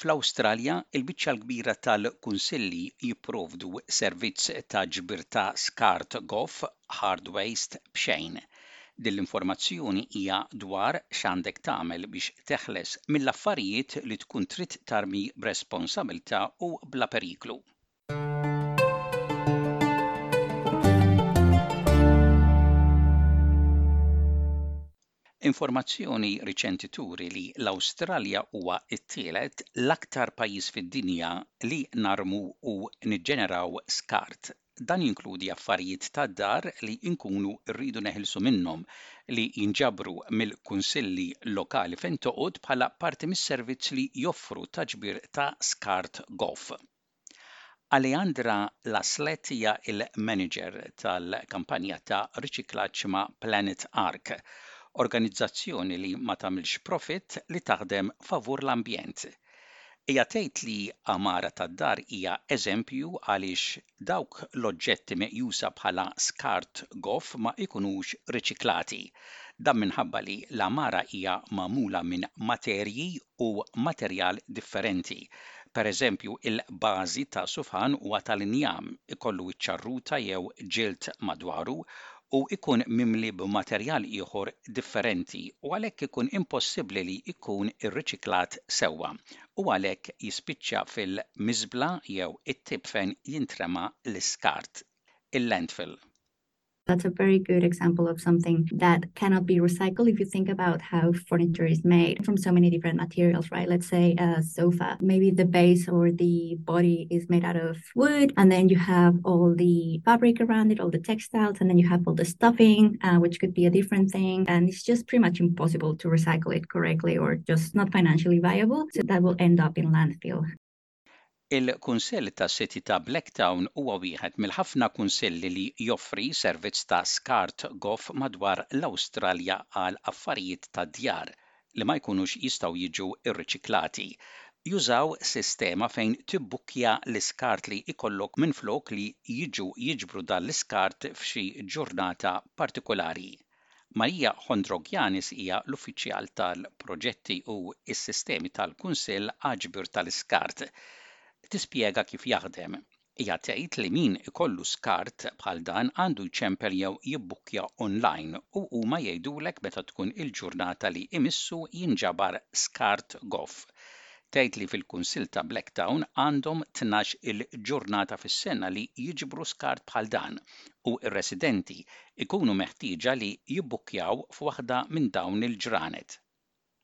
Fl-Awstralja, il-biċċa l-kbira tal-kunsilli jipprovdu servizz ta' ġbir ta' skart goff, hard waste, b'xejn. Din l-informazzjoni hija dwar x'għandek tagħmel biex teħles mill-affarijiet li tkun trid tarmi b'responsabilità u bla periklu. Informazzjoni riċenti turi li l-Awstralja huwa t-tielet l-aktar pajjiż fid-dinja li narmu u niġġeneraw skart. Dan jinkludi affarijiet tad-dar li nkunu rridu neħilsu minnhom li jinġabru mill-kunsilli lokali fejn toqgħod bħala parti mis-servizz li joffru ta' ġbir ta' skart goff. Alejandra Laslett hija l-Manager tal-Kampanja ta' Riċiklaġġ ma' Planet Ark, organizzazzjoni li ma tagħmilx profitt li taħdem favur l-ambjent. Hija tgħid li għamara tad-dar hija eżempju għaliex dawk l-oġġetti meqjusa bħala skart goff ma jkunux riċiklati. Dan minħabba li l-għamara hija magħmula minn materji u materjal differenti. Pereżempju, il-bażi ta' sufħan huwa tal-injam, ikollu iċ-ċarruta jew ġild madwaru u jkun mimli b'materjal ieħor differenti u għalhekk ikun impossibbli li jkun irriċiklat sewwa u għalhekk jispiċċa fil-miżbla jew it-tipfen jintrema l-iskart, il-landfill. That's a very good example of something that cannot be recycled if you think about how furniture is made from so many different materials, right? Let's say a sofa, maybe the base or the body is made out of wood, and then you have all the fabric around it, all the textiles, and then you have all the stuffing, uh, which could be a different thing. And it's just pretty much impossible to recycle it correctly or just not financially viable. So that will end up in landfill. Il-Kunsill tas-Siti ta' Blacktown huwa wieħed mill-ħafna kunsilli li joffri servizz ta' skart goff madwar l-Awstralja għal affarijiet tad-djar li ma jkunux jistgħu jiġu rriċiklati. Jużaw sistema fejn tibbukkja l-iskart li jkollok minflok li jiġu jiġbru dan l-iskart f'xi ġurnata partikulari. Maria Hondrogiannis hija l-Uffiċjal tal-Proġetti u s-Sistemi tal-Kunsill Aġbir tal-Iskart. Tispjega kif jaħdem. Hija tgħid li min ikollu skart bħal dan għandu jċempel jew jibbukkja online u huma jgħidulek meta tkun il-ġurnata li imissu jinġabar skart goff. Tgħid li fil-Kunsill ta' Blacktown għandhom tnax-il ġurnata fis-sena li jiġbru skart bħal dan u r-residenti ikunu meħtieġa li jibbukkjaw f'waħda minn dawn il-ġranet.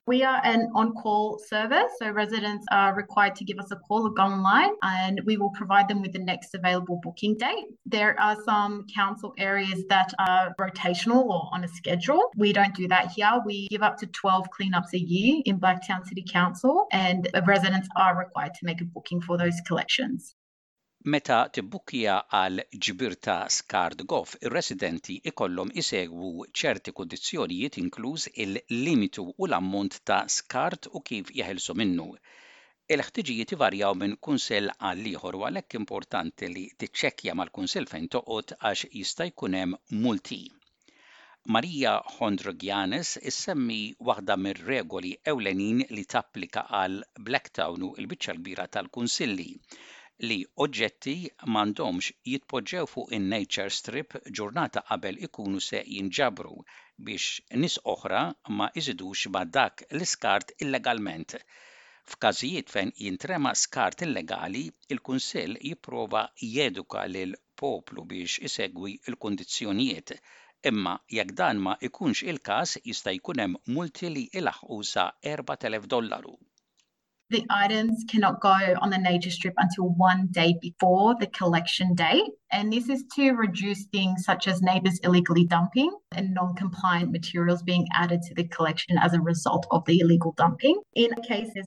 We are an on call service, so residents are required to give us a call or go online, and we will provide them with the next available booking date. There are some council areas that are rotational or on a schedule. We don't do that here. We give up to 12 cleanups a year in Blacktown City Council, and residents are required to make a booking for those collections. Meta tibbukkja għal ġbir ta' skart goff, ir-residenti jkollhom isegwu ċerti kundizzjonijiet inkluż il-limitu u l-ammont ta' skart u kif jeħilsu minnu. Il-ħtiġijiet ivarjaw minn Kunsell għal ieħor u għalhekk importanti li tiċċekkja mal-Kunsill fejn toqgħod għax jista' jkun hemm multi. Maria Hondrogiannis issemmi waħda mir-regoli ewlenin li tapplika għal Blacktown u l-biċċa l-kbira tal-kunsilli, li oġġetti ma għandhomx jitpoġġew fuq in-nature strip ġurnata qabel ikunu se jinġabru biex nies oħra ma iżidux ma' dak l-iskart illegalment. F'każijiet fejn jintrema skart illegali, il-Kunsill jipprova jeduka lil poplu biex isegwi l-kundizzjonijiet, imma jekk dan ma jkunx il-każ jista' jkun hemm multi li ilaħħqu sa 4,000 dollaru. The items cannot go on the nature strip until one day before the collection date and this is to reduce things such as neighbours illegally dumping and non-compliant materials being added to the collection as a result of the illegal dumping. In cases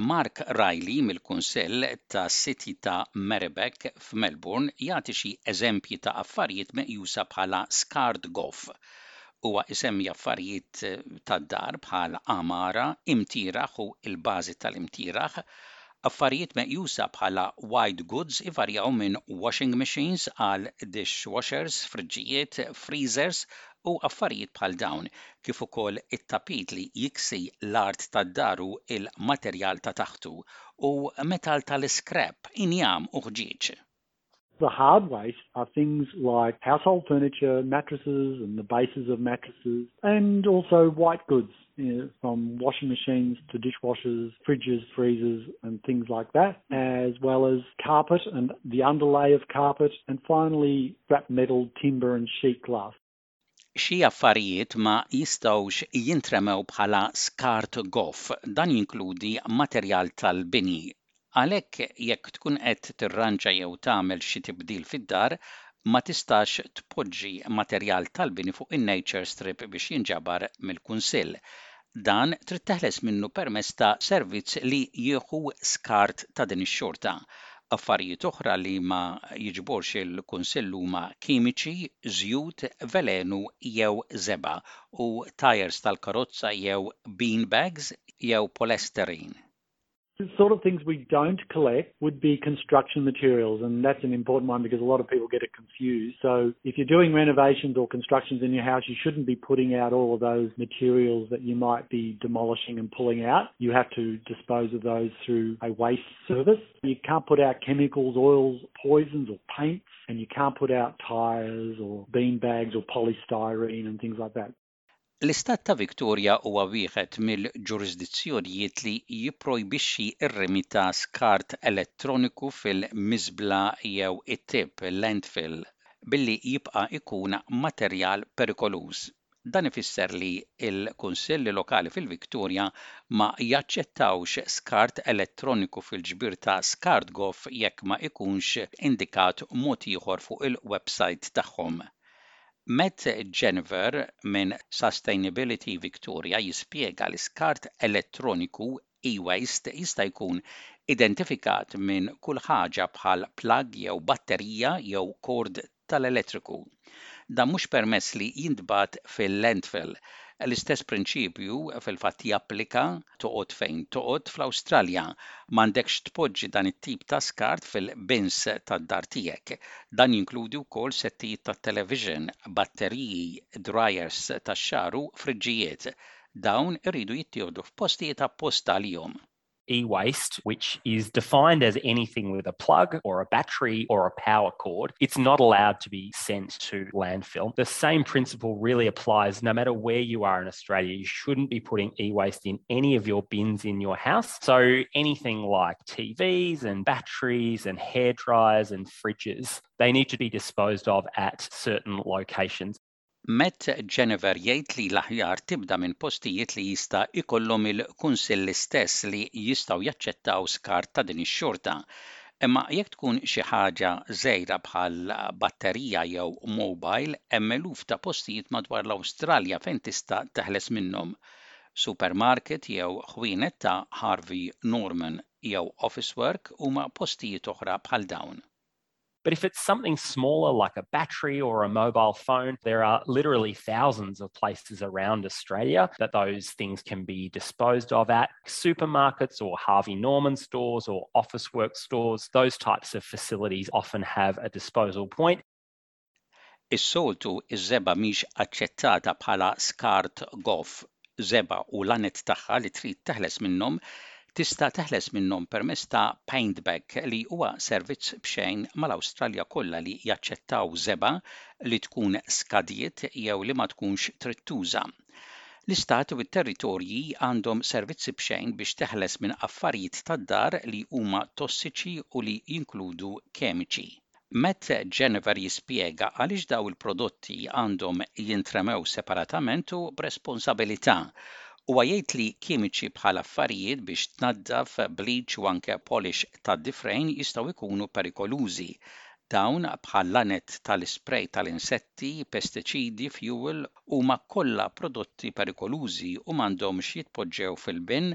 Mark Riley mill-Kunsell tas-Siti ta' Merribeck f'Melbourne jagħti xi eżempji ta' affarijiet meqjusa bħala scarred gough. Huwa isemmi affarijiet tad-dar bħal għamara, imtieraħ u l-bażi tal-imtieraħ. Affarijiet meqjusa bħala white goods ivarjaw minn washing machines għal dishwashers, friġġijiet, freezers, u affarijiet bħal dawn, kif ukoll it-tapit li jiksi l-art tad-dar u l-materjal ta' taħtu, u metall tal-iskrap, injam u ħġieġ. The hard waste are things like household furniture, mattresses and the bases of mattresses and also white goods. from washing machines to dishwashers, fridges, freezers, and things like that, as well as carpet and the underlay of carpet, and finally scrap metal, timber, and sheet glass. Xi affarijiet ma jistgħux jintremew bħala skart goff, dan jinkludi materjal tal-bini, Għalhekk jekk tkun qed tirranġa jew tagħmel xi tibdil fid-dar, ma tistax tpoġġi materjal tal-bini fuq in-nature strip biex jinġabar mill-Kunsill. Dan trid teħles minnu permezz ta' servizz li jieħu skart ta' din ix-xorta. Affarijiet oħra li ma jiġborx il-Kunsill huma kimiċi, żjut, velenu jew żebgħa u tajers tal-karozza jew bean bags jew polestirene. The sort of things we don't collect would be construction materials, and that's an important one because a lot of people get it confused. So if you're doing renovations or constructions in your house, you shouldn't be putting out all of those materials that you might be demolishing and pulling out. You have to dispose of those through a waste service. You can't put out chemicals, oils, poisons, or paints, and you can't put out tires or bean bags or polystyrene and things like that. L-Istat ta' Victoria huwa wieħed mill-ġurisdizzjonijiet li jipprojbixxi r-rimi ta' skart elettroniku fil-miżbla jew it-tip, landfill, billi jibqa' jkun materjal perikoluż. Dan ifisser li l-Kunsilli Lokali fil-Victoria ma jaċċettawx skart elettroniku fil-ġbir ta' skart goff jekk ma jkunx indikat mod ieħor fuq il-websajt tagħhom. Matt Genever minn Sustainability Victoria jispjega li skart elettroniku, e-waste, jista' jkun identifikat minn kull ħaġa bħal plug jew batterija jew kord tal-elettriku. Dan mhux permess li jintbagħat fil-landfill, L-istess prinċipju fil-fatt japplika toqgħod fejn toqgħod fl-Awstralja. M'għandekx tpoġġi dan it-tip ta' skart fil-bins tad-dar tiegħek. Dan jinkludi wkoll settijiet tat-television, batteriji, dryers tax-xagħar u friġġijiet. Dawn iridu jittieħdu f'postijiet apposta għalihom. e waste, which is defined as anything with a plug or a battery or a power cord, it's not allowed to be sent to landfill. The same principle really applies no matter where you are in Australia. You shouldn't be putting e waste in any of your bins in your house. So anything like TVs and batteries and hair dryers and fridges, they need to be disposed of at certain locations. Matt Genever jgħid li l-aħjar tibda minn postijiet li jista' jkollhom il-Kunsilli stess li jistgħu jaċċettaw skart ta' din ix-xorta. Imma jekk tkun xi ħaġa żgħira bħal batterija jew mobile hemm eluf ta' postijiet madwar l-Awstralja fejn tista' teħles minnhom. Supermarket jew ħwienet ta' Harvey Norman jew Officework huma postijiet oħra bħal dawn. But if it's something smaller like a battery or a mobile phone, there are literally thousands of places around Australia that those things can be disposed of at supermarkets or Harvey Norman stores or office work stores. Those types of facilities often have a disposal point. Is-soltu ż-żebgħa mhix aċċettata bħala skart goff, żebgħa u l-għanet tagħha li trid teħles minnhom tista' teħles minnhom permezz ta' paintback li huwa servizz b'xejn mal-Awstralja kollha li jaċċettaw żebgħa li tkun skadiet jew li ma tkunx trid tuża. L-Istati u t-territorji għandhom servizzi b'xejn biex teħles minn affarijiet tad-dar li huma tossiċi u li jinkludu kemiċi. Matt Genever jispjega għaliex dawn il-prodotti għandhom jintremew separatament u b'responsabilità. Huwa jgħid li kimiċi bħal affarijiet biex tnaddaf, bleach u anke polish tad-difrejn jistgħu jkunu perikolużi. Dawn, bħall-għanet tal-isprej tal-insetti, pestiċidi, fjuwil, huma kollha prodotti perikolużi u m'għandhomx jitpoġġew fil-bin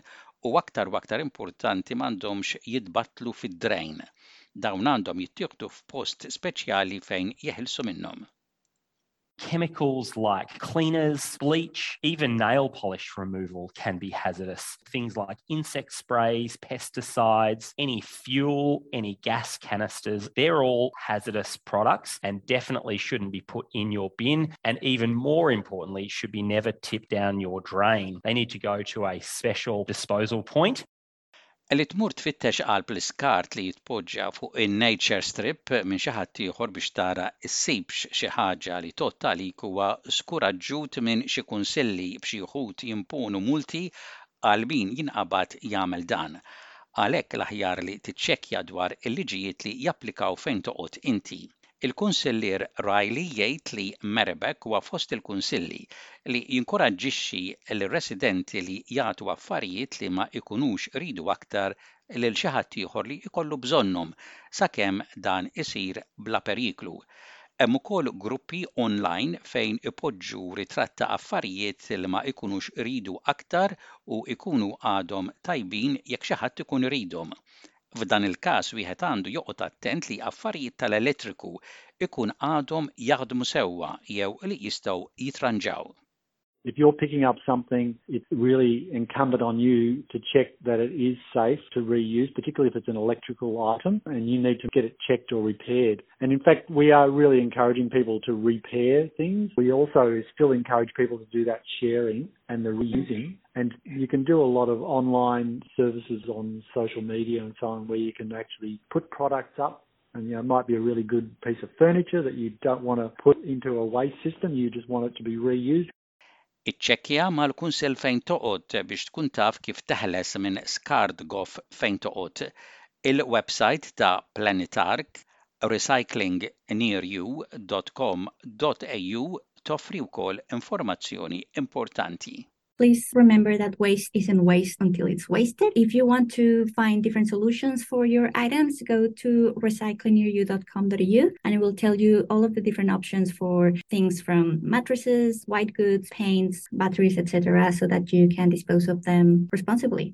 u aktar u aktar importanti m'għandhomx jitbattlu fid-drejn. Dawn għandhom jittieħdu f'post speċjali fejn jeħilsu minnhom. Chemicals like cleaners, bleach, even nail polish removal can be hazardous. Things like insect sprays, pesticides, any fuel, any gas canisters, they're all hazardous products and definitely shouldn't be put in your bin. And even more importantly, should be never tipped down your drain. They need to go to a special disposal point Li tmur tfittex qalb l-iskart li jitpoġġa fuq in-nature strip minn xi ħadd ieħor biex tara ssibx xi ħaġa li tgħodd għalik huwa skuraġġut minn xi kunsilli b'xi wħud jimponu multi għal min jinqabad jagħmel dan. Għalhekk l-aħjar li tiċċekkja dwar il-liġijiet li japplikaw fejn toqgħod inti. Il-Kunsillier Reilly jgħid li Merebek huwa fost il-kunsilli li jinkuraġġixxi lir-residenti li jagħtu affarijiet li ma jkunux iridu aktar lil xi ħadd ieħor li jkollu bżonnhom sakemm dan isir bla periklu. Hemm ukoll gruppi online fejn ipoġġu ritratt ta' affarijiet li ma jkunux iridu aktar u jkunu għadhom tajbin jekk xi ħadd ikun iridhom. F'dan il-każ wieħed għandu joqgħod attent li affarijiet tal-elettriku jkun għadhom jaħdmu sewwa jew li jistgħu jitranġaw. If you're picking up something, it's really incumbent on you to check that it is safe to reuse, particularly if it's an electrical item, and you need to get it checked or repaired. And in fact, we are really encouraging people to repair things. We also still encourage people to do that sharing. and the reusing. And you can do a lot of online services on social media and so on where you can actually put products up and you know, it might be a really good piece of furniture that you don't want to put into a waste system, you just want it to be reused. Iċċekkja mal-kunsel fejn toqgħod biex tkun taf kif teħles minn skart goff fejn toqgħod. Il-website ta' Planetark recyclingnearyou.com.au toffri wkoll informazzjoni importanti. please remember that waste isn't waste until it's wasted. If you want to find different solutions for your items, go to recyclingnearyou.com.au and it will tell you all of the different options for things from mattresses, white goods, paints, batteries, etc., so that you can dispose of them responsibly.